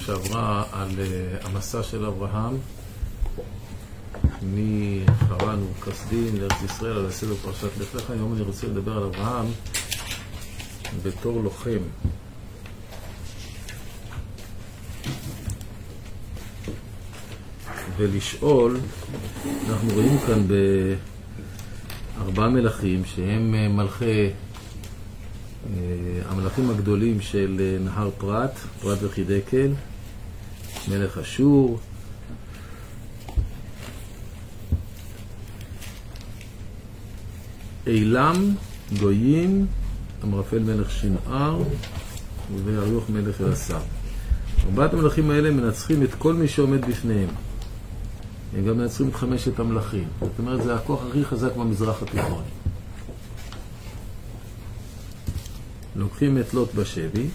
שעברה על uh, המסע של אברהם מחרן וכסדין לארץ ישראל על הסדר פרשת לך. היום אני רוצה לדבר על אברהם בתור לוחם. ולשאול, אנחנו רואים כאן בארבעה מלכים שהם אה, מלכי אה, המלכים הגדולים של אה, נהר פרת, פרת וחידקל, מלך אשור, אילם, גויים, אמרפל מלך שנער ואריוך מלך אלעשר. ארבעת המלכים האלה מנצחים את כל מי שעומד בפניהם. הם גם מנצחים את חמשת המלכים. זאת אומרת, זה הכוח הכי חזק במזרח התיכון. לוקחים את לוט בשבי,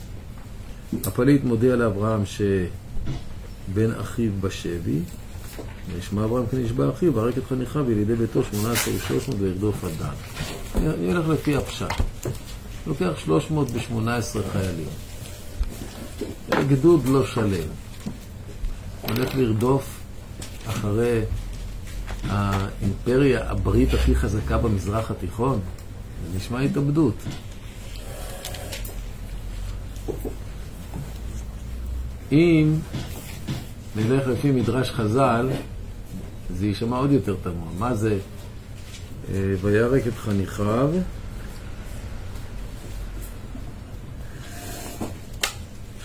הפליט מודיע לאברהם שבן אחיו בשבי, וישמע אברהם כי נשבע אחיו, והרג את חניכיו ילידי ביתו שמונה עשר ושלוש מאות וירדוף עד. אני הולך לפי הפשט. לוקח שלוש מאות ושמונה עשרה חיילים. גדוד לא שלם. הולך לרדוף אחרי האימפריה, הברית הכי חזקה במזרח התיכון. זה נשמע התאבדות. אם נלך לפי מדרש חז"ל, זה יישמע עוד יותר תמוה. מה זה אה, וירק את חניכיו?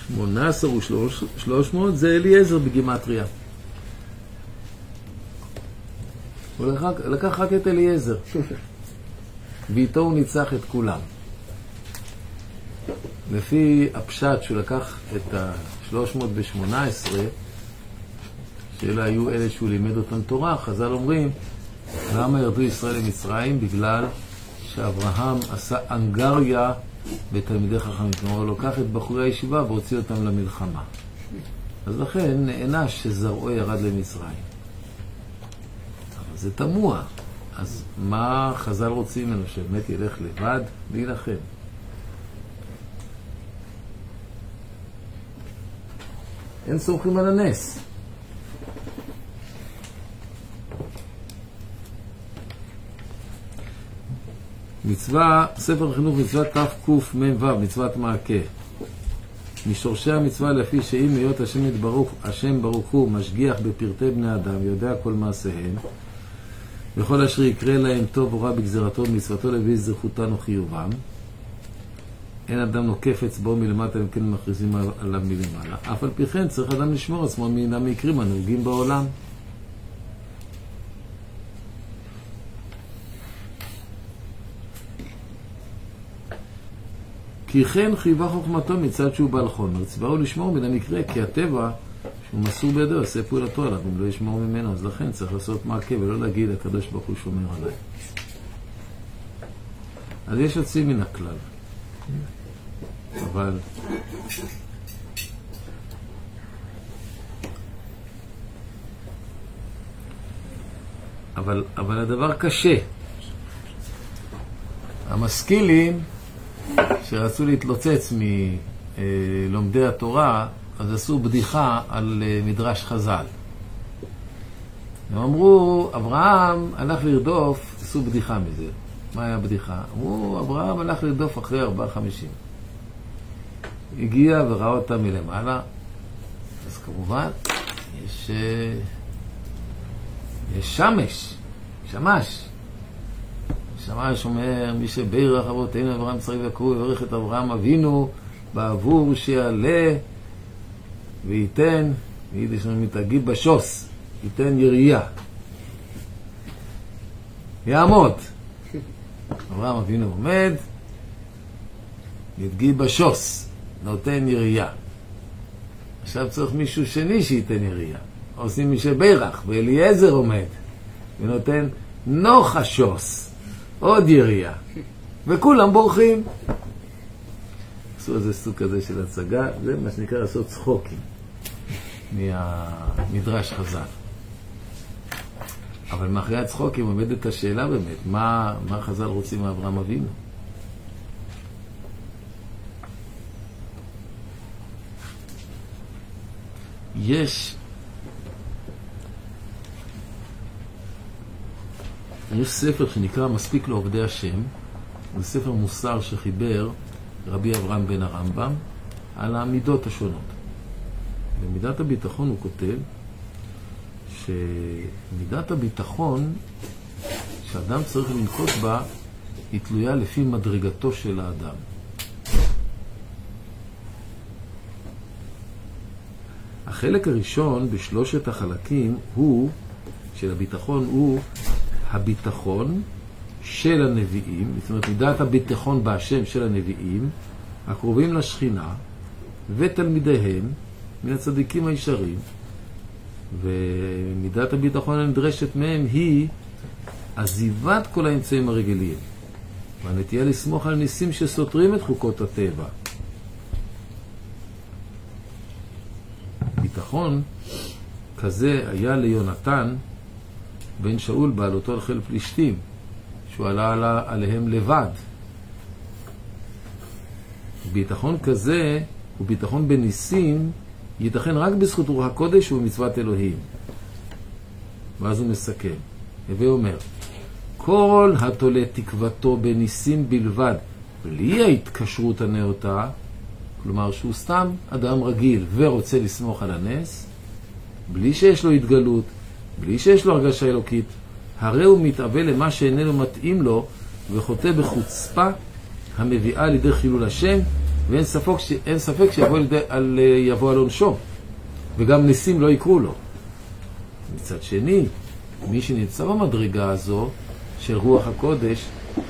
שמונה עשר ושלוש מאות זה אליעזר בגימטריה. הוא לקח, לקח רק את אליעזר, ואיתו הוא ניצח את כולם. לפי הפשט שהוא לקח את ה-318, שאלה היו אלה שהוא לימד אותם תורה, חז"ל אומרים, למה ירדו ישראל למצרים? בגלל שאברהם עשה אנגריה בתלמידי חכמים. כלומר, הוא לוקח את בחורי הישיבה והוציא אותם למלחמה. אז לכן נענש שזרעו ירד למצרים. אבל זה תמוה. אז מה חז"ל רוצים ממנו? שבאמת ילך לבד להילחם? אין סומכים על הנס. מצווה, ספר החינוך מצוות תקמ"ו, מצוות מעקה. משורשי המצווה לפי שאם היות השם יתברוך, השם ברוך הוא משגיח בפרטי בני אדם, יודע כל מעשיהם, וכל אשר יקרה להם טוב או רע בגזרתו ובמצוותו להביא זכותן או חיובם. אין אדם נוקף אצבעו מלמטה, אם כן מכריזים עליו מלמעלה. אף על פי כן צריך אדם לשמור עצמו מן המקרים הנהוגים בעולם. כי כן חייבה חוכמתו מצד שהוא בעל חומר. צבאו לשמור מן המקרה, כי הטבע שהוא מסור בידו יעשה פעולתו עליו, אם לא ישמור ממנו. אז לכן צריך לעשות מעקה ולא להגיד הקדוש ברוך הוא שומר עליי. אז יש יוצאים מן הכלל. אבל אבל, אבל הדבר קשה. המשכילים שרצו להתלוצץ מלומדי התורה, אז עשו בדיחה על אה, מדרש חז"ל. הם אמרו, אברהם הלך לרדוף, עשו בדיחה מזה. מה היה הבדיחה? אמרו, אברהם הלך לרדוף אחרי ארבעה חמישים. הגיע וראה אותה מלמעלה, אז כמובן, יש, אה, יש שמש, שמש. שמש אומר, מי שברך אבותינו אברהם יצחק ויעקב יברך את אברהם אבינו בעבור שיעלה וייתן, ביידיש תגיד בשוס, ייתן ירייה. יעמוד. אברהם אבינו עומד, ידגי בשוס, נותן ירייה. עכשיו צריך מישהו שני שייתן ירייה. עושים מי שברך, ואליעזר עומד, ונותן נוחשוס, עוד ירייה. וכולם בורחים. עשו איזה סוג כזה של הצגה, זה מה שנקרא לעשות צחוקים מהמדרש חז"ל. אבל מאחורי הצחוקים עומדת השאלה באמת, מה, מה חז"ל רוצים מאברהם אבינו? יש יש ספר שנקרא מספיק לעובדי השם, זה ספר מוסר שחיבר רבי אברהם בן הרמב"ם על המידות השונות. במידת הביטחון הוא כותב שמידת הביטחון שאדם צריך לנקוט בה היא תלויה לפי מדרגתו של האדם. החלק הראשון בשלושת החלקים הוא, של הביטחון, הוא הביטחון של הנביאים, זאת אומרת מידת הביטחון בהשם של הנביאים, הקרובים לשכינה ותלמידיהם מן הצדיקים הישרים, ומידת הביטחון הנדרשת מהם היא עזיבת כל האמצעים הרגילים, והנטייה לסמוך על ניסים שסותרים את חוקות הטבע. ביטחון כזה היה ליונתן בן שאול בעלותו על חיל פלישתים, שהוא עלה עליהם לבד. ביטחון כזה הוא ביטחון בניסים ייתכן רק בזכות רוח הקודש ובמצוות אלוהים. ואז הוא מסכם, הווה אומר, כל התולה תקוותו בניסים בלבד, בלי ההתקשרות הנאותה, כלומר שהוא סתם אדם רגיל ורוצה לסמוך על הנס, בלי שיש לו התגלות, בלי שיש לו הרגשה אלוקית, הרי הוא מתאבל למה שאיננו מתאים לו וחוטא בחוצפה המביאה לידי חילול השם, ואין ספק, ש... ספק שיבוא על, יבוא על עונשו, וגם ניסים לא יקרו לו. מצד שני, מי שנמצא במדרגה הזו של רוח הקודש,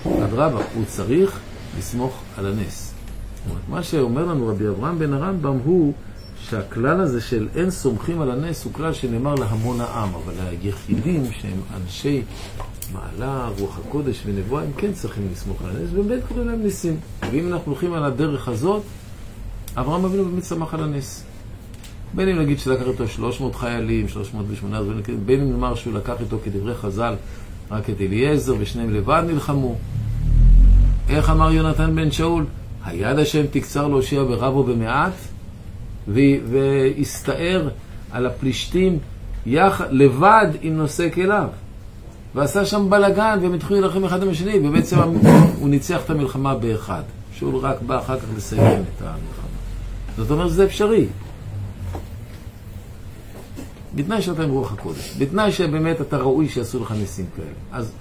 אדרבה, הוא צריך לסמוך על הנס. מה שאומר לנו רבי אברהם בן הרמב"ם הוא שהכלל הזה של אין סומכים על הנס הוא כלל שנאמר להמון העם, אבל היחידים שהם אנשי מעלה, רוח הקודש ונבואה, הם כן צריכים לסמוך על הנס, ובאמת קוראים להם ניסים. ואם אנחנו הולכים על הדרך הזאת, אברהם אבינו באמת שמח על הנס. בין אם נגיד שלקח איתו 300 חיילים, 308, בין אם נאמר שהוא לקח איתו כדברי חז"ל רק את אליעזר ושניהם לבד נלחמו. איך אמר יונתן בן שאול? היד השם תקצר להושיע ברבו במעט, והסתער על הפלישתים יח... לבד עם נושא כליו. ועשה שם בלאגן, והם התחילו להילחם אחד עם השני, ובעצם הוא ניצח את המלחמה באחד. שאול רק בא אחר כך לסיים את המלחמה. זאת אומרת שזה אפשרי. בתנאי שאתה עם רוח הקודש. בתנאי שבאמת אתה ראוי שיעשו לך ניסים כאלה. אז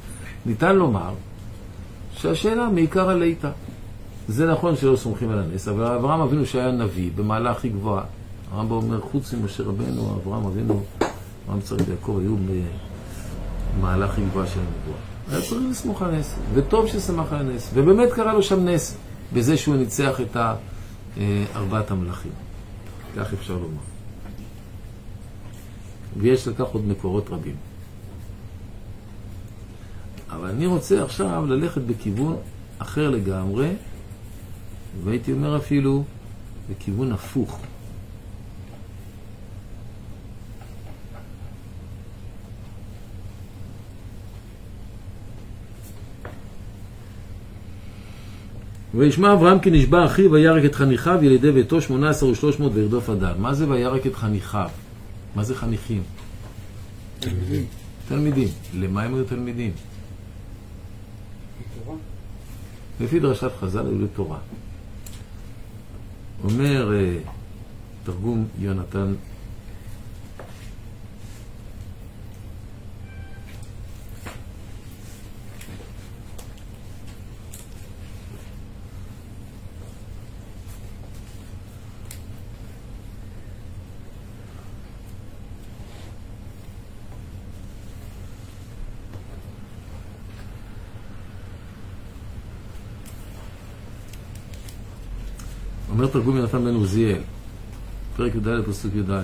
ניתן לומר שהשאלה מעיקר הליטא. זה נכון שלא סומכים על הנס, אבל אברהם אבינו שהיה נביא במעלה הכי גבוהה. הרמב"ם אומר, חוץ ממשה רבנו, אברהם אבינו, אברהם צריך ויעקב היו במעלה הכי גבוהה של הנבואה. היה צריך לסמוך על נס, וטוב ששמח על הנס, ובאמת קרה לו שם נס, בזה שהוא ניצח את אה, ארבעת המלכים. כך אפשר לומר. ויש לכך עוד מקורות רבים. אבל אני רוצה עכשיו ללכת בכיוון אחר לגמרי, והייתי אומר אפילו בכיוון הפוך. וישמע אברהם כי נשבע אחיו וירק את חניכיו ילידי ביתו שמונה עשר ושלוש מאות וירדוף אדם. מה זה וירק את חניכיו? מה זה חניכים? תלמידים. תלמידים. למה הם היו תלמידים? לפי דרשת חז"ל היו לתורה. אומר אה, תרגום יונתן אומר תרגום יונתן בן עוזיאל, פרק י"ד פסוק י"ד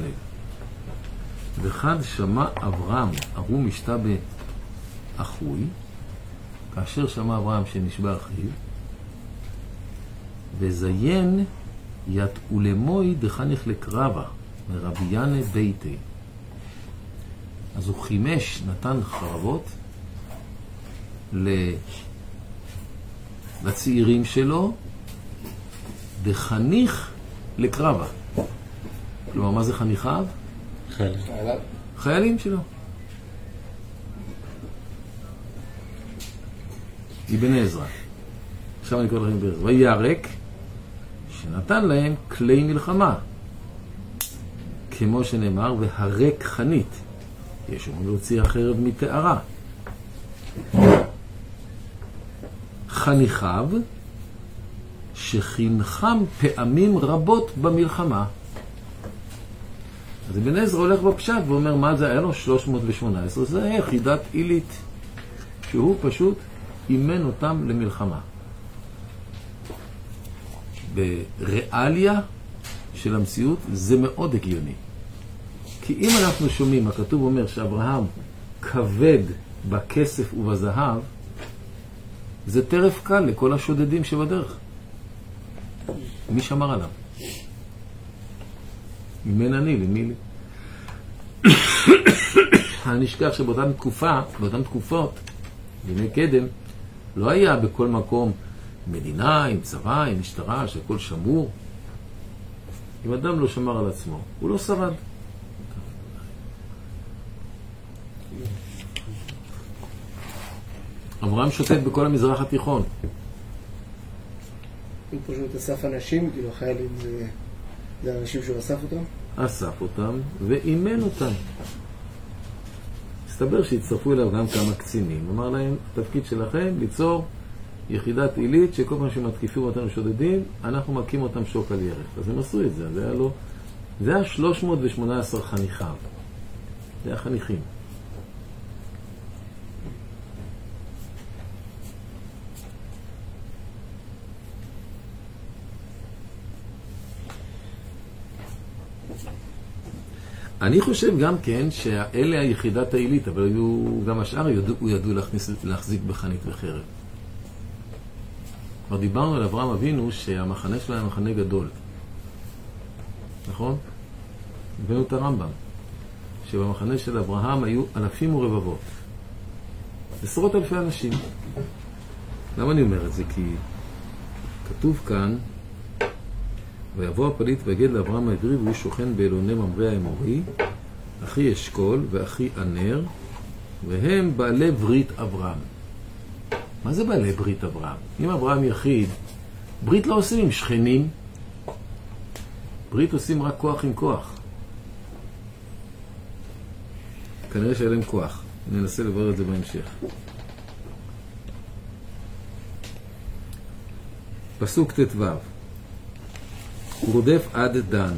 וחד שמע אברהם ערום משתה באחוי, כאשר שמע אברהם שנשבע אחיו, וזיין ית ולמוי דחניך לקרבה, מרבי ינא ביתי. אז הוא חימש, נתן חרבות לצעירים שלו, וחניך לקרבה. כלומר, מה זה חניכיו? חיילים. חיילים שלו. אבן עזרא. עכשיו אני קורא לכם עזרא. וירק, שנתן להם כלי מלחמה. כמו שנאמר, והרק חנית. יש אומרים להוציא החרב מתארה. חניכיו, שחינכם פעמים רבות במלחמה. אז אבן עזרא הולך בפשט ואומר, מה זה היה לו? 318. זה יחידת עילית, שהוא פשוט אימן אותם למלחמה. בריאליה של המציאות זה מאוד הגיוני. כי אם אנחנו שומעים, הכתוב אומר שאברהם כבד בכסף ובזהב, זה טרף קל לכל השודדים שבדרך. מי שמר עליו? אין אני, למי לי? אני נשכח שבאותה תקופה, באותן תקופות, בימי קדם, לא היה בכל מקום מדינה עם צבא, עם משטרה, שהכל שמור. אם אדם לא שמר על עצמו, הוא לא שרד. אברהם שוטט בכל המזרח התיכון. הוא פשוט אסף אנשים, כאילו החיילים זה, זה האנשים שהוא אסף אותם? אסף אותם ואימן אותם. הסתבר שהצטרפו אליו גם כמה קצינים. אמר להם, התפקיד שלכם ליצור יחידת עילית שכל פעם שמתקיפים אותנו שודדים, אנחנו מכים אותם שוק על ירך. אז הם עשו את זה, זה היה לו... זה היה 318 חניכיו. זה היה חניכים. אני חושב גם כן שאלה היחידת העילית, אבל היו, גם השאר ידעו, ידעו להכניס, להחזיק בחנית וחרב. כבר דיברנו על אברהם אבינו שהמחנה שלו היה מחנה גדול. נכון? הבאנו את הרמב"ם, שבמחנה של אברהם היו אלפים ורבבות. עשרות אלפי אנשים. למה אני אומר את זה? כי כתוב כאן ויבוא הפליט ויגד לאברהם העברי והוא שוכן באלוני ממרא האמורי, אחי אשכול ואחי ענר, והם בעלי ברית אברהם. מה זה בעלי ברית אברהם? אם אברהם יחיד, ברית לא עושים עם שכנים, ברית עושים רק כוח עם כוח. כנראה שהיה להם כוח. ננסה לברר את זה בהמשך. פסוק ט"ו הוא רודף עד דן,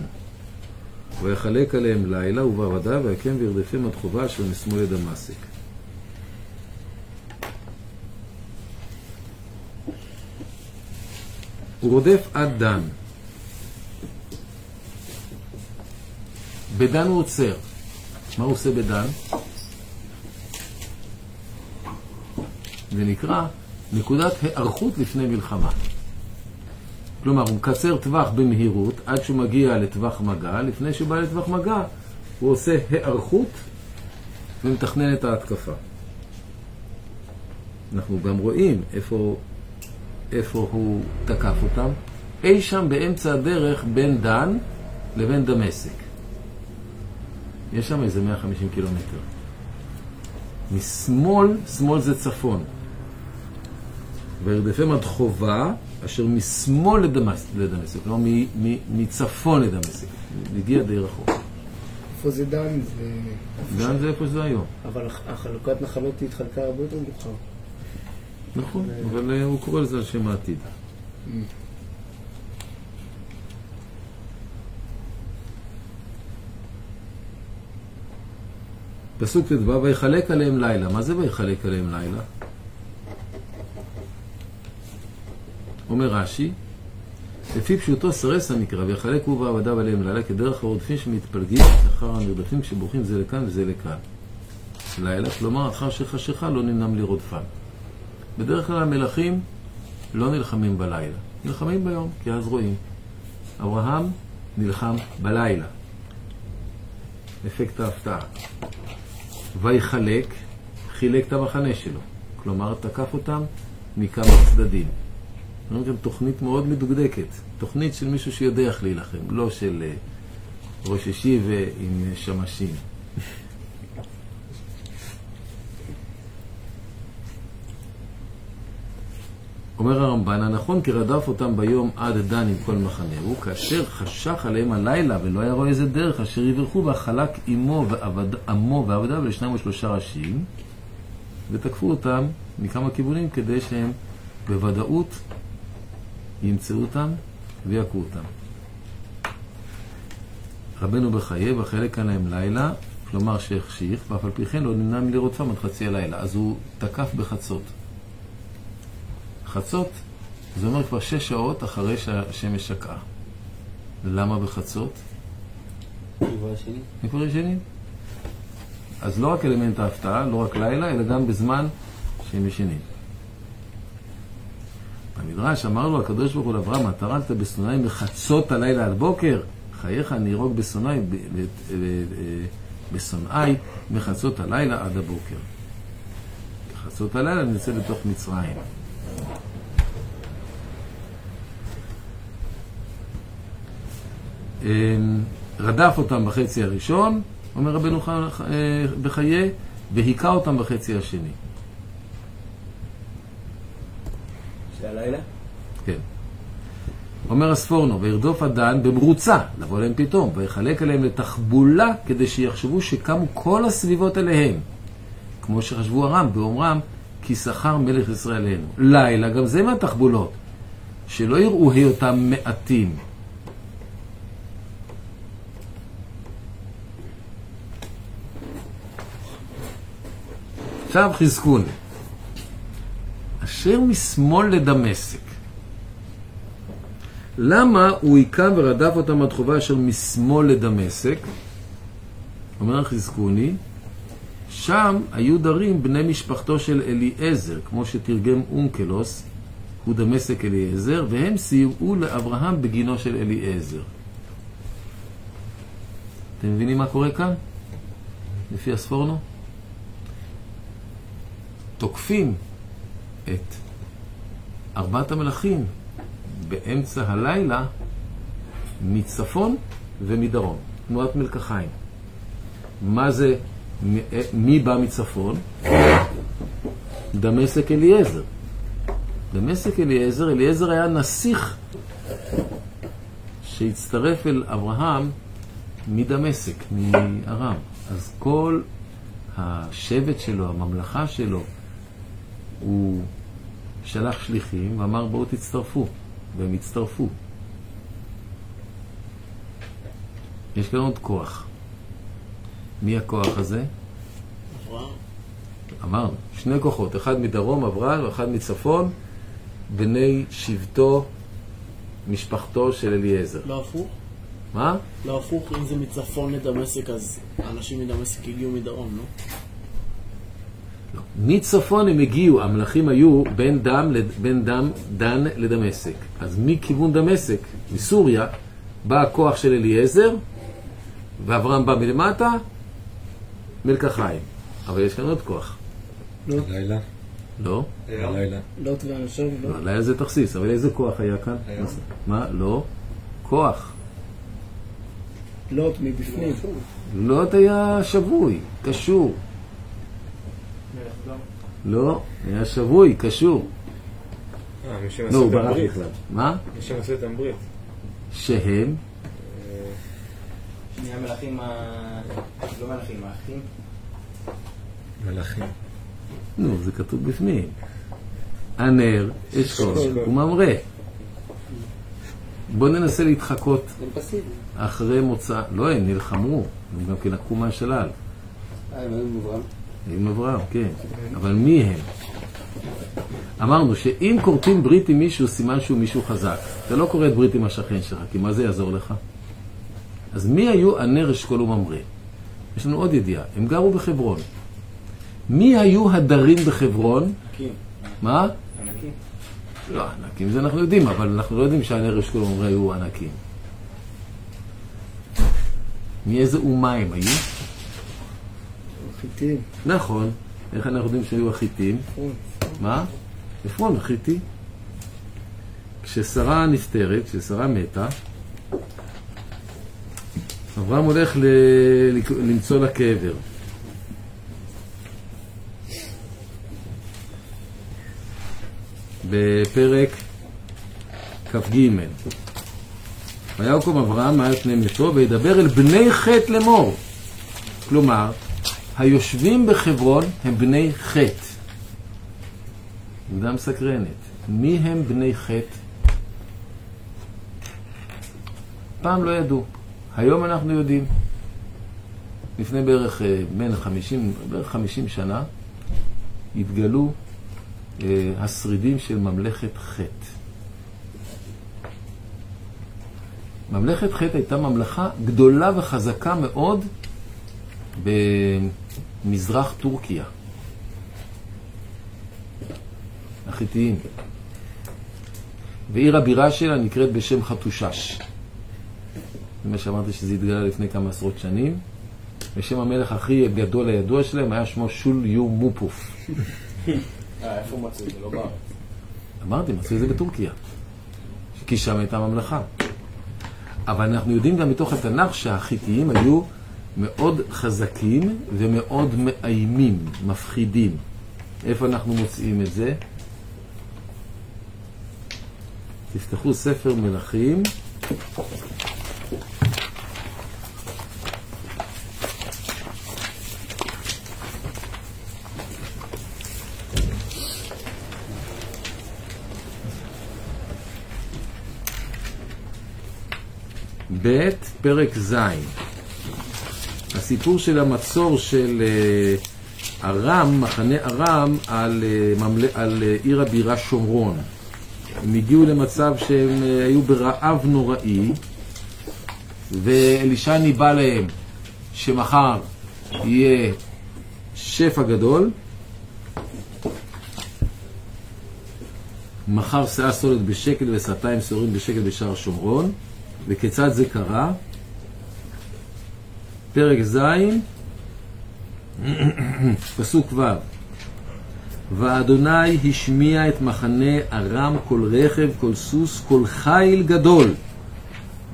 ויחלק עליהם לילה ובעבדה, ויקם וירדפם עד חובה אשר משמאל לדמשק. הוא רודף עד דן. בדן הוא עוצר. מה הוא עושה בדן? זה נקרא נקודת היערכות לפני מלחמה. כלומר, הוא מקצר טווח במהירות עד שהוא מגיע לטווח מגע, לפני שהוא בא לטווח מגע הוא עושה היערכות ומתכנן את ההתקפה. אנחנו גם רואים איפה, איפה הוא תקף אותם, אי שם באמצע הדרך בין דן לבין דמשק. יש שם איזה 150 קילומטר. משמאל, שמאל זה צפון. וירדפם עד חובה, אשר משמאל לדמשק, כלומר מצפון לדמשק, הגיע די רחוק. איפה זה דן? דן זה איפה שזה היום. אבל החלוקת נחלות התחלקה הרבה יותר מאוחר. נכון, אבל אה, הוא קורא לזה על שם העתיד. פסוק ט"ו, ויחלק עליהם לילה. מה זה ויחלק עליהם לילה? אומר רש"י, לפי פשוטו סרס המקרא, ויחלק הוא ועבדיו עליהם לילה כדרך הרודפים שמתפלגים אחר הנרדפים שבורחים זה לכאן וזה לכאן. לילה, כלומר אחר שחשיכה לא נמנם לרודפם. בדרך כלל המלכים לא נלחמים בלילה, נלחמים ביום, כי אז רואים. אברהם נלחם בלילה. אפקט ההפתעה. ויחלק, חילק את המחנה שלו. כלומר, תקף אותם מכמה צדדים. אומרים גם תוכנית מאוד מדוקדקת, תוכנית של מישהו שיודע איך להילחם, לא של אה, ראששי ועם שמשים. אומר הרמב"ן, הנכון כי רדף אותם ביום עד דן עם כל מחנהו, כאשר חשך עליהם הלילה ולא היה רואה איזה דרך, אשר יברחו והחלק עמו ועבד, ועבדיו לשניים ושלושה ראשים, ותקפו אותם מכמה כיוונים כדי שהם בוודאות ימצאו אותם ויכו אותם. רבנו בחיי, בחלק עליהם לילה, כלומר שהחשיך, ואף על פי כן לא נמנע מלרודפם עד חצי הלילה. אז הוא תקף בחצות. חצות, זה אומר כבר שש שעות אחרי שהשמש שקעה. למה בחצות? כבר ישנים. אז לא רק אלמנט ההפתעה, לא רק לילה, אלא גם בזמן שהם ישנים. במדרש אמר לו הקדוש ברוך הוא לאברהם, טרלת בשונאי מחצות הלילה עד בוקר, חייך אני ארוג בשונאי, בשונאי מחצות הלילה עד הבוקר. בחצות הלילה נצא לתוך מצרים. אמ, רדף אותם בחצי הראשון, אומר רבנו אה, בחיי, והיכה אותם בחצי השני. של כן. אומר הספורנו, וירדוף הדן במרוצה, לבוא להם פתאום, ויחלק עליהם לתחבולה, כדי שיחשבו שקמו כל הסביבות אליהם. כמו שחשבו ארם באומרם, כי שכר מלך ישראל אלינו. לילה, גם זה מהתחבולות. שלא יראו היותם מעטים, עכשיו חזקוני. אשר משמאל לדמשק. למה הוא היכה ורדף אותם עד חובה אשר משמאל לדמשק? אומר חזקוני, שם היו דרים בני משפחתו של אליעזר, כמו שתרגם אונקלוס, הוא דמשק אליעזר, והם סייעו לאברהם בגינו של אליעזר. אתם מבינים מה קורה כאן? לפי הספורנו? תוקפים את ארבעת המלכים באמצע הלילה מצפון ומדרום, תנועת מלקחיים. מה זה, מי בא מצפון? דמשק אליעזר. דמשק אליעזר, אליעזר היה נסיך שהצטרף אל אברהם מדמשק, מארם. אז כל השבט שלו, הממלכה שלו, הוא שלח שליחים ואמר בואו תצטרפו, והם הצטרפו. יש כאן עוד כוח. מי הכוח הזה? אברהם. אמרנו, שני כוחות, אחד מדרום, אברהם, ואחד מצפון, בני שבטו, משפחתו של אליעזר. לא הפוך? מה? לא הפוך, אם זה מצפון לדמשק, אז אנשים מדמשק הגיעו מדרום, לא? מצפון הם הגיעו, המלכים היו בין, דם, בין דם, דן לדמשק. אז מכיוון דמשק, מסוריה, בא הכוח של אליעזר, ואברהם בא מלמטה, מלקחיים. אבל יש כאן עוד כוח. לא. לילה? לא. לילה. לוט ואנשיו, לא. לא, לילה זה תכסיס, אבל איזה כוח היה כאן? מה? לא. כוח. לוט מבפנים. לוט היה שבוי, קשור. לא, היה שבוי, קשור. אה, מי לא, הוא ברח. בכלל. מה? מי שעשו איתם ברית. שהם, שני המלכים ה... לא מלכים, האחים. מלאכים. נו, זה כתוב בפנים. הנר, אשכול. וממרא. בואו ננסה להתחקות. אחרי מוצא. לא, הם נלחמו, הם גם כן לקחו מהשלל. אה, הם היו אברהם. עם אברהם, כן. אבל מי הם? אמרנו שאם כורתים ברית עם מישהו, סימן שהוא מישהו חזק. אתה לא כורת ברית עם השכן שלך, כי מה זה יעזור לך? אז מי היו הנר, אשכול וממרא? יש לנו עוד ידיעה, הם גרו בחברון. מי היו הדרים בחברון? ענקים. מה? ענקים. לא, ענקים זה אנחנו יודעים, אבל אנחנו לא יודעים שהנר, אשכול וממרא היו ענקים. מאיזה אומה הם היו? חיטים. נכון. איך אנחנו יודעים שהיו החיטים? נכון. מה? עפרון החיתי. כששרה נפטרת, כששרה מתה, אברהם הולך ל- למצוא לה קבר. בפרק כ"ג. ויקום אברהם מעל פני מתו וידבר אל בני חטא לאמור. כלומר, היושבים בחברון הם בני חטא. עמדה מסקרנת. מי הם בני חטא? פעם לא ידעו. היום אנחנו יודעים. לפני בערך אה, בין 50, בערך 50 שנה התגלו אה, השרידים של ממלכת חטא. ממלכת חטא הייתה ממלכה גדולה וחזקה מאוד במזרח טורקיה. החיתיים. ועיר הבירה שלה נקראת בשם חתושש. זה מה שאמרתי שזה התגלה לפני כמה עשרות שנים. ושם המלך הכי גדול הידוע שלהם היה שמו שול יו מופוף. אה, איפה הוא מצוי? זה לא בארץ. אמרתי, מצאו את זה בטורקיה. כי שם הייתה ממלכה. אבל אנחנו יודעים גם מתוך התנ"ך שהחיתיים היו מאוד חזקים ומאוד מאיימים, מפחידים. איפה אנחנו מוצאים את זה? תפתחו ספר מלכים. ב', פרק ז', הסיפור של המצור של אה, ארם, מחנה ארם, על, אה, ממל... על אה, עיר הבירה שומרון. הם הגיעו למצב שהם היו ברעב נוראי, ואלישע ניבא להם שמחר יהיה שפע גדול, מחר שאה סולת בשקל ושעתיים שעורים בשקל בשער שומרון. וכיצד זה קרה? פרק ז', פסוק ו' ואדוני השמיע את מחנה ארם כל רכב, כל סוס, כל חיל גדול.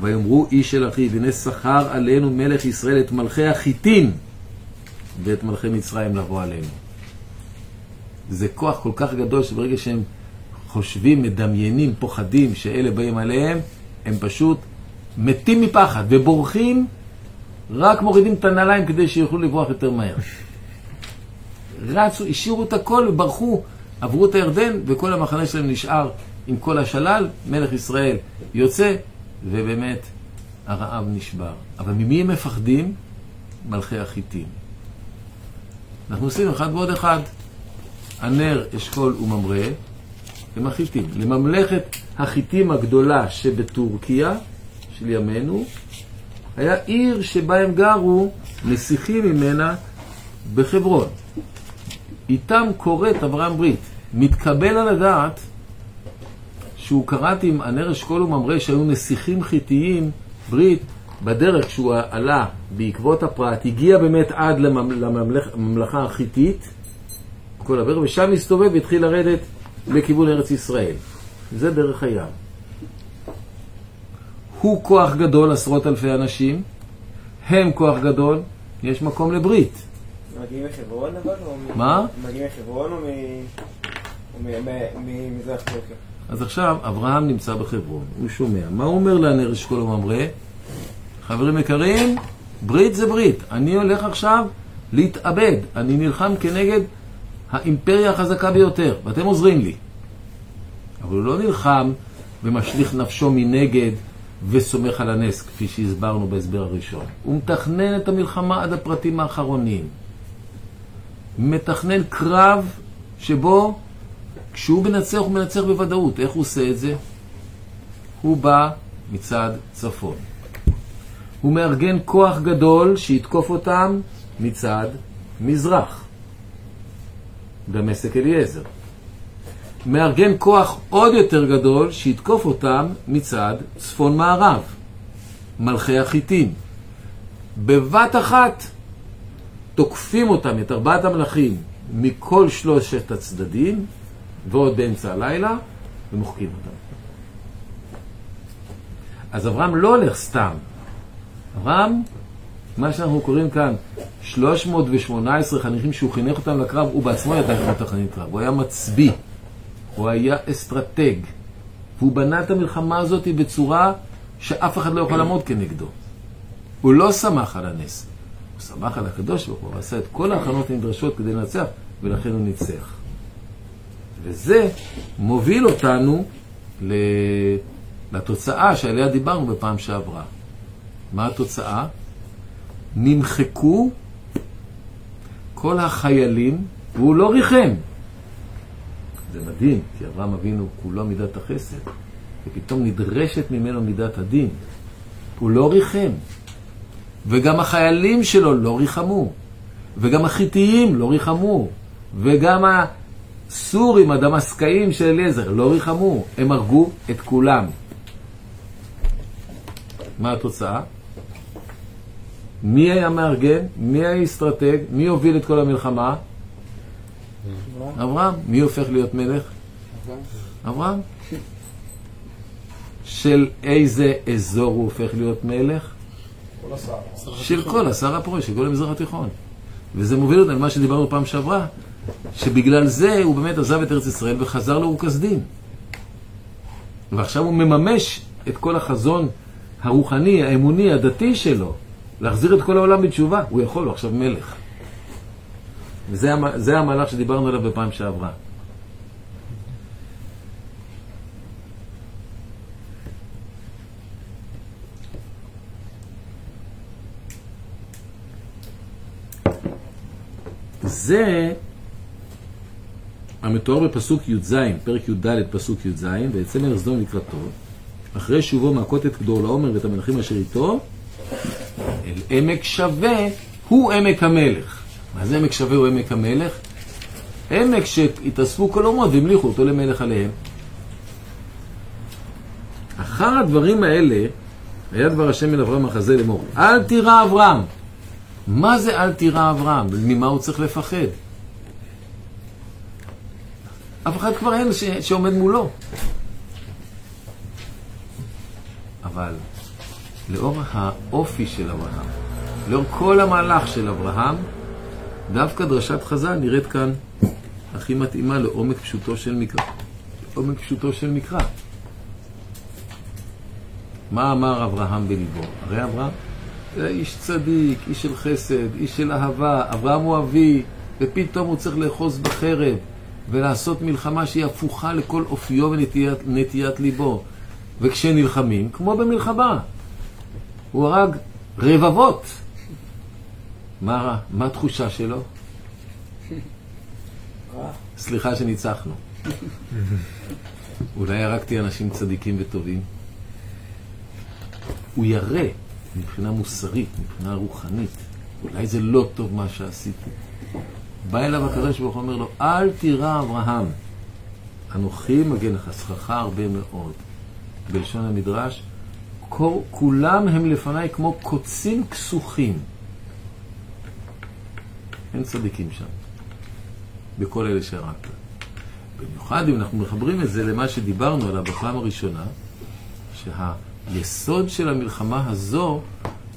ויאמרו איש אל אחיו, הנה שכר עלינו מלך ישראל את מלכי החיטים ואת מלכי מצרים לבוא עלינו. זה כוח כל כך גדול שברגע שהם חושבים, מדמיינים, פוחדים שאלה באים עליהם, הם פשוט מתים מפחד ובורחים, רק מורידים את הנעליים כדי שיוכלו לברוח יותר מהר. רצו, השאירו את הכל וברחו, עברו את הירדן וכל המחנה שלהם נשאר עם כל השלל, מלך ישראל יוצא, ובאמת הרעב נשבר. אבל ממי הם מפחדים? מלכי החיטים. אנחנו עושים אחד ועוד אחד. הנר, אשכול וממרא הם החיטים. לממלכת החיטים הגדולה שבטורקיה, של ימינו, היה עיר שבה הם גרו, נסיכים ממנה, בחברון. איתם כורת אברהם ברית. מתקבל על הדעת שהוא כרת עם הנר אשכול וממרא שהיו נסיכים חיתיים ברית, בדרך כשהוא עלה בעקבות הפרט, הגיע באמת עד לממלכה החיתית, כל הברך, ושם הסתובב והתחיל לרדת לכיוון ארץ ישראל. זה דרך הים. הוא כוח גדול, עשרות אלפי אנשים, הם כוח גדול, יש מקום לברית. מגיעים מחברון אבל? מה? מגיעים מחברון או ממזרח טורקיה? אז עכשיו אברהם נמצא בחברון, הוא שומע. מה הוא אומר לנר אשכול וממרא? חברים יקרים, ברית זה ברית. אני הולך עכשיו להתאבד. אני נלחם כנגד האימפריה החזקה ביותר, ואתם עוזרים לי. אבל הוא לא נלחם ומשליך נפשו מנגד וסומך על הנס, כפי שהסברנו בהסבר הראשון. הוא מתכנן את המלחמה עד הפרטים האחרונים. מתכנן קרב שבו כשהוא מנצח, הוא מנצח בוודאות. איך הוא עושה את זה? הוא בא מצד צפון. הוא מארגן כוח גדול שיתקוף אותם מצד מזרח. דמשק אליעזר. מארגן כוח עוד יותר גדול שיתקוף אותם מצד צפון מערב. מלכי החיטים. בבת אחת תוקפים אותם, את ארבעת המלכים, מכל שלושת הצדדים, ועוד באמצע הלילה, ומוחקים אותם. אז אברהם לא הולך סתם. אברהם, מה שאנחנו קוראים כאן, 318 חניכים שהוא חינך אותם לקרב, הוא בעצמו ידע מתכנן קרב, הוא היה מצביא, הוא היה אסטרטג, והוא בנה את המלחמה הזאת בצורה שאף אחד לא יכול לעמוד כנגדו. הוא לא שמח על הנס, הוא שמח על הקדוש ברוך הוא, עשה את כל ההכנות הנדרשות כדי לנצח, ולכן הוא ניצח. וזה מוביל אותנו לתוצאה שעליה דיברנו בפעם שעברה. מה התוצאה? נמחקו כל החיילים, והוא לא ריחם. זה מדהים, כי אברהם אבינו כולו מידת החסד, ופתאום נדרשת ממנו מידת הדין. הוא לא ריחם. וגם החיילים שלו לא ריחמו. וגם החיתיים לא ריחמו. וגם הסורים, הדמסקאים של אליעזר, לא ריחמו. הם הרגו את כולם. מה התוצאה? מי היה מארגן? מי היה אסטרטג? מי הוביל את כל המלחמה? אברהם. מי הופך להיות מלך? אברהם. של איזה אזור הוא הופך להיות מלך? של כל השר הפורה, של כל המזרח התיכון. וזה מוביל אותנו למה שדיברנו פעם שעברה, שבגלל זה הוא באמת עזב את ארץ ישראל וחזר לאורקסדין. ועכשיו הוא מממש את כל החזון הרוחני, האמוני, הדתי שלו, להחזיר את כל העולם בתשובה. הוא יכול, הוא עכשיו מלך. וזה המהלך שדיברנו עליו בפעם שעברה. זה המתואר בפסוק י"ז, פרק י"ד, פסוק י"ז, ויצא מארץ סדום לקראתו, אחרי שובו מהכות את כדור לעומר ואת המלכים אשר איתו, אל עמק שווה הוא עמק המלך. זה עמק שווה הוא עמק המלך? עמק שהתאספו כל אומות והמליכו אותו למלך עליהם. אחר הדברים האלה, היה דבר השם אל אברהם החזה לאמור, אל תירא אברהם. מה זה אל תירא אברהם? ממה הוא צריך לפחד? אף אחד כבר אין ש... שעומד מולו. אבל לאור האופי של אברהם, לאור כל המהלך של אברהם, דווקא דרשת חז"ל נראית כאן הכי מתאימה לעומק פשוטו של מקרא. עומק פשוטו של מקרא. מה אמר אברהם בליבו? הרי אברהם היה איש צדיק, איש של חסד, איש של אהבה, אברהם הוא אבי, ופתאום הוא צריך לאחוז בחרב ולעשות מלחמה שהיא הפוכה לכל אופיו ונטיית ליבו. וכשנלחמים, כמו במלחמה, הוא הרג רבבות. מה, מה התחושה שלו? סליחה שניצחנו. אולי הרגתי אנשים צדיקים וטובים. הוא ירא מבחינה מוסרית, מבחינה רוחנית. אולי זה לא טוב מה שעשיתי. בא אליו הקדוש ברוך הוא אומר לו, אל תירא אברהם, אנוכי מגן לך, שכרך הרבה מאוד. בלשון המדרש, כולם הם לפניי כמו קוצים כסוכים. אין צדיקים שם, בכל אלה שהרגת. במיוחד אם אנחנו מחברים את זה למה שדיברנו עליו בפעם הראשונה, שהיסוד של המלחמה הזו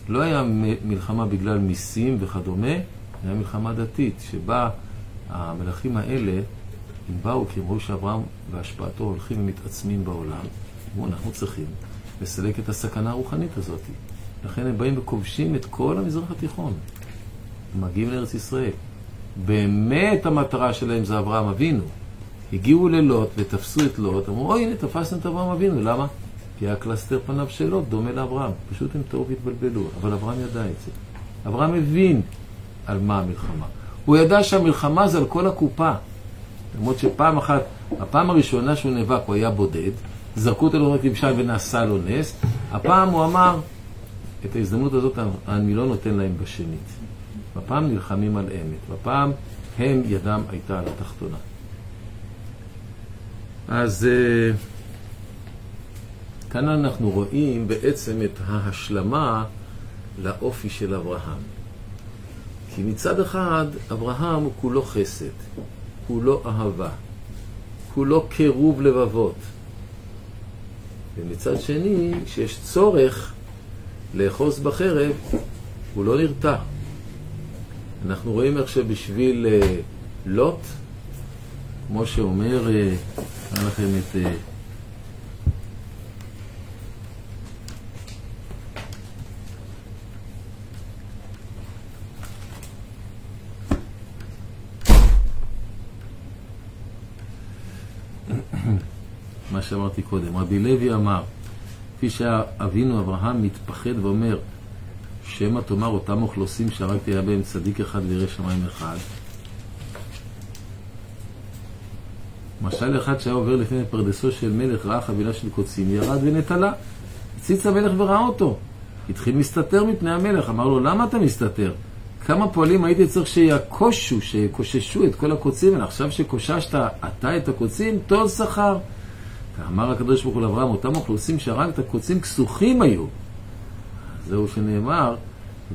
לא היה מלחמה בגלל מיסים וכדומה, היה מלחמה דתית, שבה המלכים האלה, הם באו כי הם ראו שאברהם והשפעתו הולכים ומתעצמים בעולם, אמרו, אנחנו צריכים לסלק את הסכנה הרוחנית הזאת. לכן הם באים וכובשים את כל המזרח התיכון. מגיעים לארץ ישראל. באמת המטרה שלהם זה אברהם אבינו. הגיעו ללוט ותפסו את לוט, אמרו, אוי, הנה, תפסנו את אברהם אבינו, למה? כי היה קלסתר פניו של לוט דומה לאברהם. פשוט הם טעו והתבלבלו, אבל אברהם ידע את זה. אברהם הבין על מה המלחמה. הוא ידע שהמלחמה זה על כל הקופה. למרות שפעם אחת, הפעם הראשונה שהוא נאבק הוא היה בודד, זרקו אותו לרק למשל ונעשה לו נס, הפעם הוא אמר, את ההזדמנות הזאת אני לא נותן להם בשנית. בפעם נלחמים על אמת, בפעם הם ידם הייתה על התחתונה. אז אה, כאן אנחנו רואים בעצם את ההשלמה לאופי של אברהם. כי מצד אחד, אברהם הוא כולו חסד, כולו אהבה, כולו קירוב לבבות. ומצד שני, כשיש צורך, לאחוז בחרב, הוא לא נרתע. אנחנו רואים איך שבשביל אה, לוט, כמו שאומר, אה, אראה לכם את... אה, מה שאמרתי קודם. רבי לוי אמר, כפי שאבינו אברהם מתפחד ואומר, שמא תאמר אותם אוכלוסים שהרגתי היה בהם צדיק אחד וירא שמיים אחד. משל אחד שהיה עובר לפני פרדסו של מלך, ראה חבילה של קוצים, ירד ונטלה. הציץ המלך וראה אותו. התחיל מסתתר מפני המלך, אמר לו, למה אתה מסתתר? כמה פועלים הייתי צריך שיעקושו, שיקוששו את כל הקוצים האלה. עכשיו שקוששת אתה את הקוצים, טול שכר. אמר הקדוש ברוך הוא לאברהם, אותם אוכלוסים שהרגת, קוצים כסוכים היו. זהו שנאמר,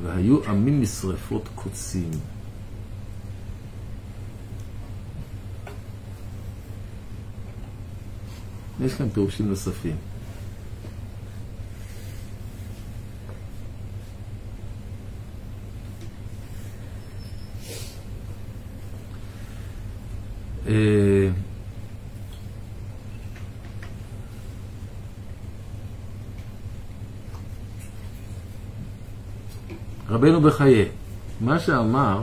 והיו עמים משרפות קוצים. יש כאן פירושים נוספים. אה, רבנו בחיי, מה שאמר,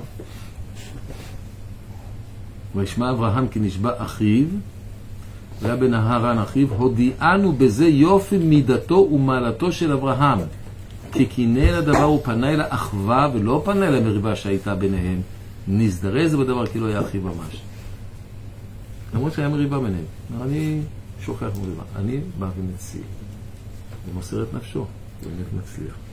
וישמע אברהם כי נשבע אחיו, והיה בנהרן אחיו, הודיענו בזה יופי מידתו ומעלתו של אברהם. כי קינא אל הדבר ופנה אל האחווה, ולא פנה אל המריבה שהייתה ביניהם. נזדרז בדבר כאילו היה אחיו ממש. למרות שהיה מריבה ביניהם. אני שוכח מריבה. אני בא ומציל. ומוסר את נפשו, באמת מצליח.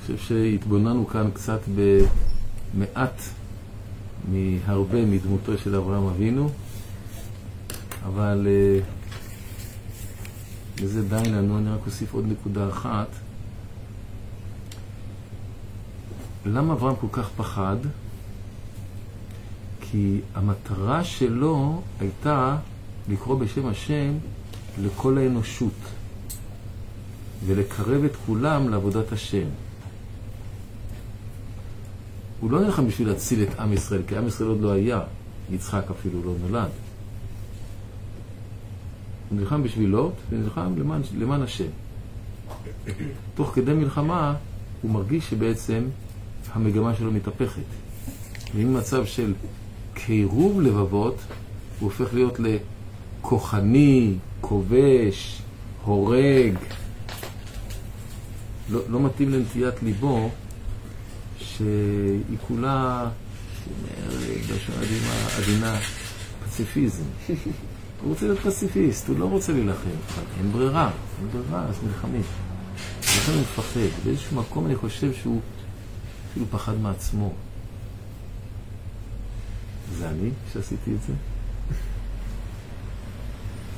חושב שהתבוננו כאן קצת במעט מהרבה מדמותו של אברהם אבינו, אבל אה, לזה די לנו, אני רק אוסיף עוד נקודה אחת. למה אברהם כל כך פחד? כי המטרה שלו הייתה לקרוא בשם השם לכל האנושות ולקרב את כולם לעבודת השם. הוא לא נלחם בשביל להציל את עם ישראל, כי עם ישראל עוד לא היה, יצחק אפילו לא נולד. הוא נלחם בשביל לוט ונלחם למען, למען השם. תוך כדי מלחמה הוא מרגיש שבעצם המגמה שלו מתהפכת. וממצב של קירוב לבבות הוא הופך להיות לכוחני, כובש, הורג. לא, לא מתאים לנטיית ליבו שהיא כולה, בלשון עדינה, פציפיזם. הוא רוצה להיות פציפיסט, הוא לא רוצה להילחם, אין ברירה, אין ברירה, אז נלחמים. לכן הוא מפחד. באיזשהו מקום אני חושב שהוא אפילו פחד מעצמו. זה אני שעשיתי את זה?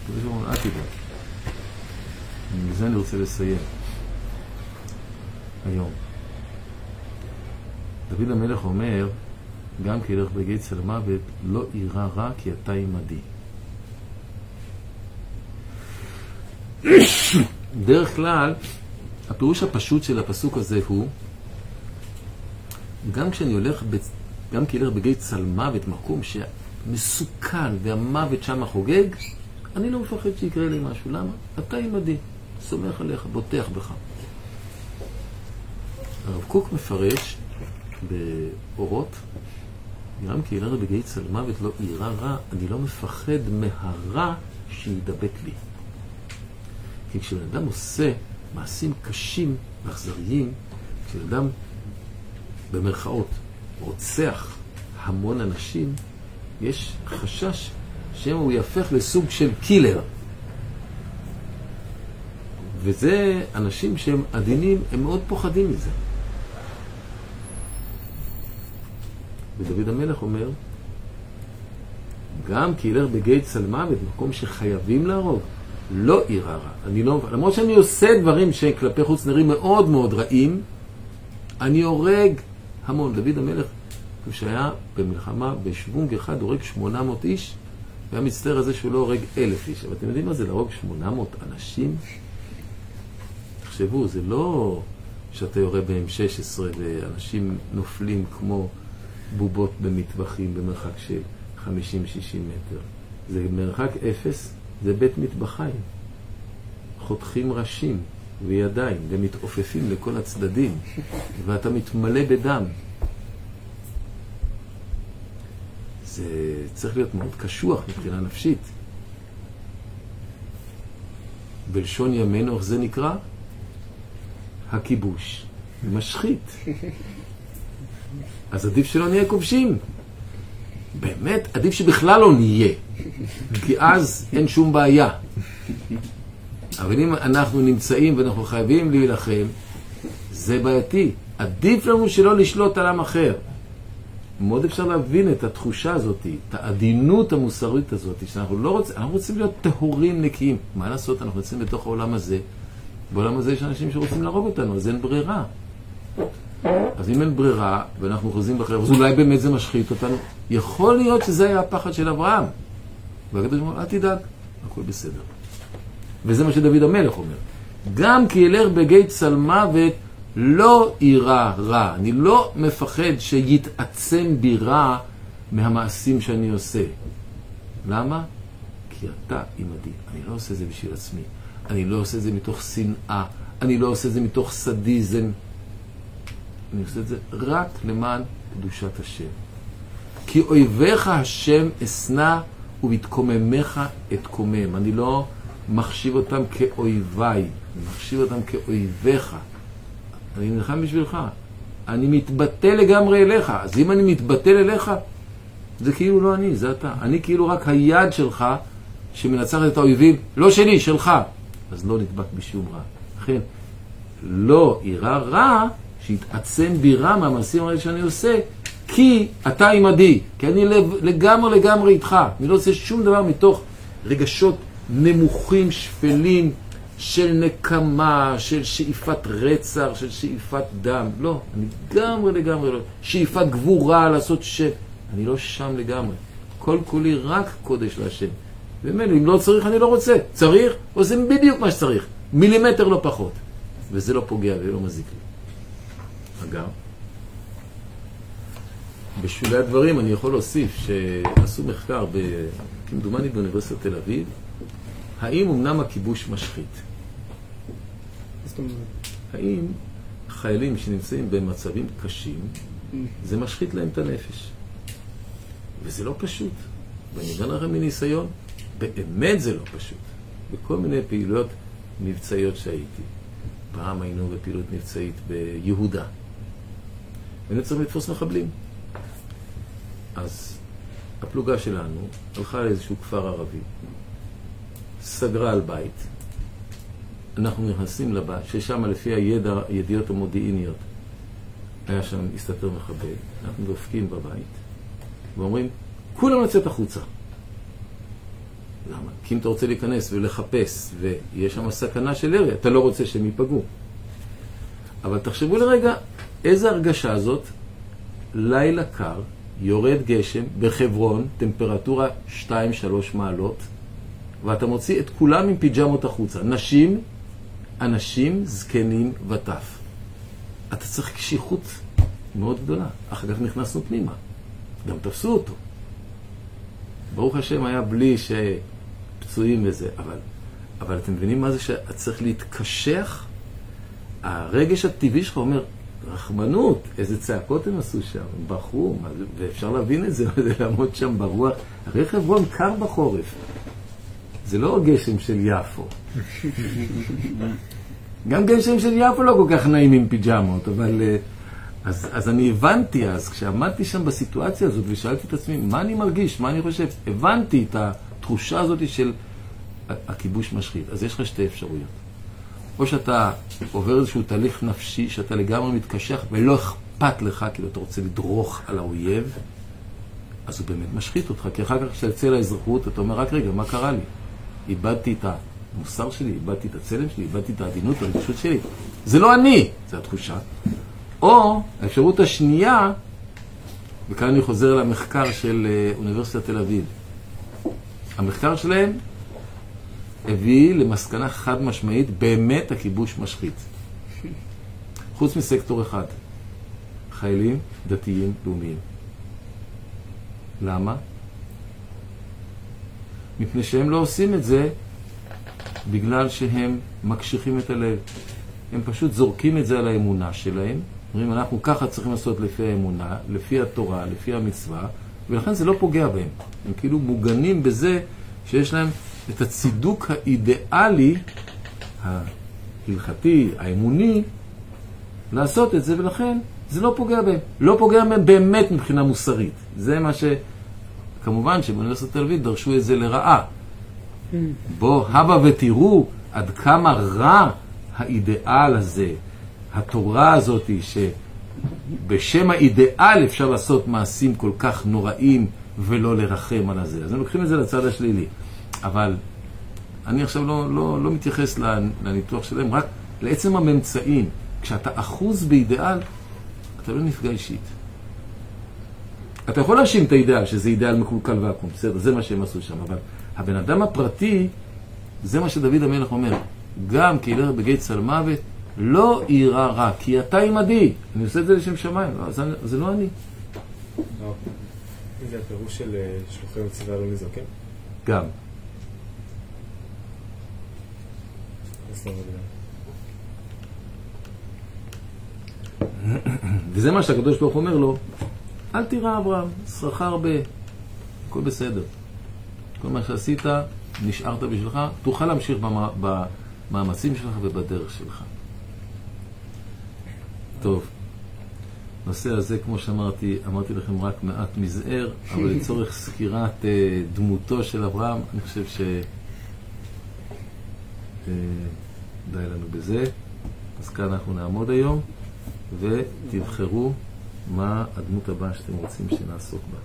הקדוש ברוך הוא אל תדאג. מזה אני רוצה לסיים. היום. דוד המלך אומר, גם כי ילך בגיא צל מוות, לא יירא רע כי אתה עמדי. דרך כלל, הפירוש הפשוט של הפסוק הזה הוא, גם כשאני הולך, ב... גם כי ילך בגיא צל מוות, מקום שמסוכן והמוות שם חוגג, אני לא מפחד שיקרה לי משהו. למה? אתה עימדי, סומך עליך, בוטח בך. הרב קוק מפרש באורות, גם כי ילד בגיא צל מוות לא אירע רע, אני לא מפחד מהרע שידבק לי. כי כשבן אדם עושה מעשים קשים ואכזריים, כשבן אדם, במרכאות, רוצח המון אנשים, יש חשש שמא הוא יהפך לסוג של קילר. וזה, אנשים שהם עדינים, הם מאוד פוחדים מזה. ודוד המלך אומר, גם כי ילך בגיא צלמה, במקום שחייבים להרוג, לא יירא רע. אני לא, למרות שאני עושה דברים שכלפי חוץ נראים מאוד מאוד רעים, אני הורג המון. דוד המלך, כשהיה במלחמה בשוונג אחד, הורג 800 איש, והיה מצטער על זה שהוא לא הורג אלף איש. אבל אתם יודעים מה זה להרוג 800 אנשים? תחשבו, זה לא שאתה יורה ב-M16 ואנשים נופלים כמו בובות במטבחים במרחק של 50-60 מטר. זה מרחק אפס, זה בית מטבחיים. חותכים ראשים וידיים ומתעופפים לכל הצדדים, ואתה מתמלא בדם. זה צריך להיות מאוד קשוח מבחינה נפשית. בלשון ימינו, איך זה נקרא? הכיבוש. משחית. אז עדיף שלא נהיה כובשים. באמת, עדיף שבכלל לא נהיה. כי אז אין שום בעיה. אבל אם אנחנו נמצאים ואנחנו חייבים להילחם, זה בעייתי. עדיף לנו שלא לשלוט על עם אחר. מאוד אפשר להבין את התחושה הזאת, את העדינות המוסרית הזאת, שאנחנו לא רוצים, אנחנו רוצים להיות טהורים נקיים. מה לעשות, אנחנו יוצאים בתוך העולם הזה, בעולם הזה יש אנשים שרוצים להרוג אותנו, אז אין ברירה. אז אם אין ברירה, ואנחנו חוזרים בחרב, אז אולי באמת זה משחית אותנו. יכול להיות שזה היה הפחד של אברהם. והקדוש ברוך הוא אל תדאג, הכל בסדר. וזה מה שדוד המלך אומר. גם כי ילך בגיא צלמוות לא יירא רע. אני לא מפחד שיתעצם בי רע מהמעשים שאני עושה. למה? כי אתה עימדי. אני לא עושה זה בשביל עצמי. אני לא עושה זה מתוך שנאה. אני לא עושה זה מתוך סדיזם. אני עושה את זה רק למען קדושת השם. כי אויביך השם אשנא ובתקוממך אתקומם. אני לא מחשיב אותם כאויביי, אני מחשיב אותם כאויביך. אני נלחם בשבילך. אני מתבטא לגמרי אליך. אז אם אני מתבטא אליך, זה כאילו לא אני, זה אתה. אני כאילו רק היד שלך שמנצחת את האויבים, לא שלי, שלך. אז לא נדבק בשום רע. לכן, לא יירא רע שיתעצם בי רע מהמעשים האלה שאני עושה, כי אתה עימדי, כי אני לגמרי לגמרי איתך. אני לא עושה שום דבר מתוך רגשות נמוכים, שפלים, של נקמה, של שאיפת רצח, של שאיפת דם. לא, אני לגמרי לגמרי לא. שאיפת גבורה, לעשות ש... אני לא שם לגמרי. כל כולי רק קודש להשם. ומילא, אם לא צריך, אני לא רוצה. צריך, עושים בדיוק מה שצריך. מילימטר לא פחות. וזה לא פוגע ולא מזיק לי. אגב, בשולי הדברים אני יכול להוסיף שעשו מחקר. כמדומני באוניברסיטת תל אביב, האם אמנם הכיבוש משחית? זאת אומרת, האם חיילים שנמצאים במצבים קשים, זה משחית להם את הנפש? וזה לא פשוט. ואני אומר לכם מניסיון, באמת זה לא פשוט. בכל מיני פעילויות מבצעיות שהייתי. פעם היינו בפעילות מבצעית ביהודה. היינו צריכים לתפוס מחבלים. אז הפלוגה שלנו הלכה לאיזשהו כפר ערבי, סגרה על בית, אנחנו נכנסים לבית, ששם לפי הידע, הידיעות המודיעיניות, היה שם, הסתתר מחבל, אנחנו דופקים בבית, ואומרים, כולם לצאת החוצה. למה? כי אם אתה רוצה להיכנס ולחפש, ויש שם סכנה של ירי, אתה לא רוצה שהם ייפגעו. אבל תחשבו לרגע, איזה הרגשה זאת, לילה קר, יורד גשם, בחברון, טמפרטורה 2-3 מעלות, ואתה מוציא את כולם עם פיג'מות החוצה. נשים, אנשים, זקנים וטף. אתה צריך קשיחות מאוד גדולה. אחר כך נכנסנו פנימה. גם תפסו אותו. ברוך השם היה בלי שפצועים וזה, אבל, אבל אתם מבינים מה זה שאת צריך להתקשח? הרגש הטבעי שלך אומר, רחמנות, איזה צעקות הם עשו שם, הם זה- ואפשר להבין את זה, לעמוד שם ברוח. הרי חברון קר בחורף, זה לא גשם של יפו. גם גשם של יפו לא כל כך נעים עם פיג'מות, אבל... אה, אז, אז אני הבנתי אז, כשעמדתי שם בסיטואציה הזאת ושאלתי את עצמי, מה אני מרגיש, מה אני חושב, הבנתי את התחושה הזאת של הכיבוש משחית. אז יש לך שתי אפשרויות. או שאתה עובר איזשהו תהליך נפשי, שאתה לגמרי מתקשח ולא אכפת לך, כאילו אתה רוצה לדרוך על האויב, אז הוא באמת משחית אותך, כי אחר כך כשאתה יוצא לאזרחות, אתה אומר, רק רגע, מה קרה לי? איבדתי את המוסר שלי, איבדתי את הצלם שלי, איבדתי את העדינות, הרגישות שלי. זה לא אני, זו התחושה. או האפשרות השנייה, וכאן אני חוזר למחקר של אה, אוניברסיטת תל אביב. המחקר שלהם הביא למסקנה חד משמעית, באמת הכיבוש משחית. חוץ מסקטור אחד, חיילים דתיים לאומיים. למה? מפני שהם לא עושים את זה בגלל שהם מקשיחים את הלב. הם פשוט זורקים את זה על האמונה שלהם, אומרים, אנחנו ככה צריכים לעשות לפי האמונה, לפי התורה, לפי המצווה, ולכן זה לא פוגע בהם. הם כאילו מוגנים בזה שיש להם את הצידוק האידיאלי, ההלכתי, האמוני, לעשות את זה, ולכן זה לא פוגע בהם. לא פוגע בהם באמת מבחינה מוסרית. זה מה ש... כמובן שבאוניברסיטת תל אביב דרשו את זה לרעה. בואו, הבה ותראו עד כמה רע האידיאל הזה, התורה הזאת, שבשם האידיאל אפשר לעשות מעשים כל כך נוראים ולא לרחם על הזה. אז הם לוקחים את זה לצד השלילי. אבל אני עכשיו לא, לא, לא מתייחס לניתוח שלהם, רק לעצם הממצאים. כשאתה אחוז באידיאל, אתה לא נפגע אישית. אתה יכול להאשים את האידאל, שזה אידאל מקולקל ועקום, בסדר, זה מה שהם עשו שם, אבל הבן אדם הפרטי, זה מה שדוד המלך אומר, גם כי ילך בגיא צלמוות, לא יירא רע, כי אתה עמדי. אני עושה את זה לשם שמיים, לא, זה, זה לא אני. זה הפירוש של אה, שלוחי מצווה לא מזרקן? גם. וזה מה שהקדוש ברוך אומר לו, אל תירא אברהם, שכרך הרבה, הכל בסדר. כל מה שעשית, נשארת בשבילך, תוכל להמשיך במאמצים שלך ובדרך שלך. טוב, הנושא הזה, כמו שאמרתי, אמרתי לכם רק מעט מזער, אבל לצורך סקירת אה, דמותו של אברהם, אני חושב ש... אה, די לנו בזה. אז כאן אנחנו נעמוד היום, ותבחרו מה הדמות הבאה שאתם רוצים שנעסוק בה.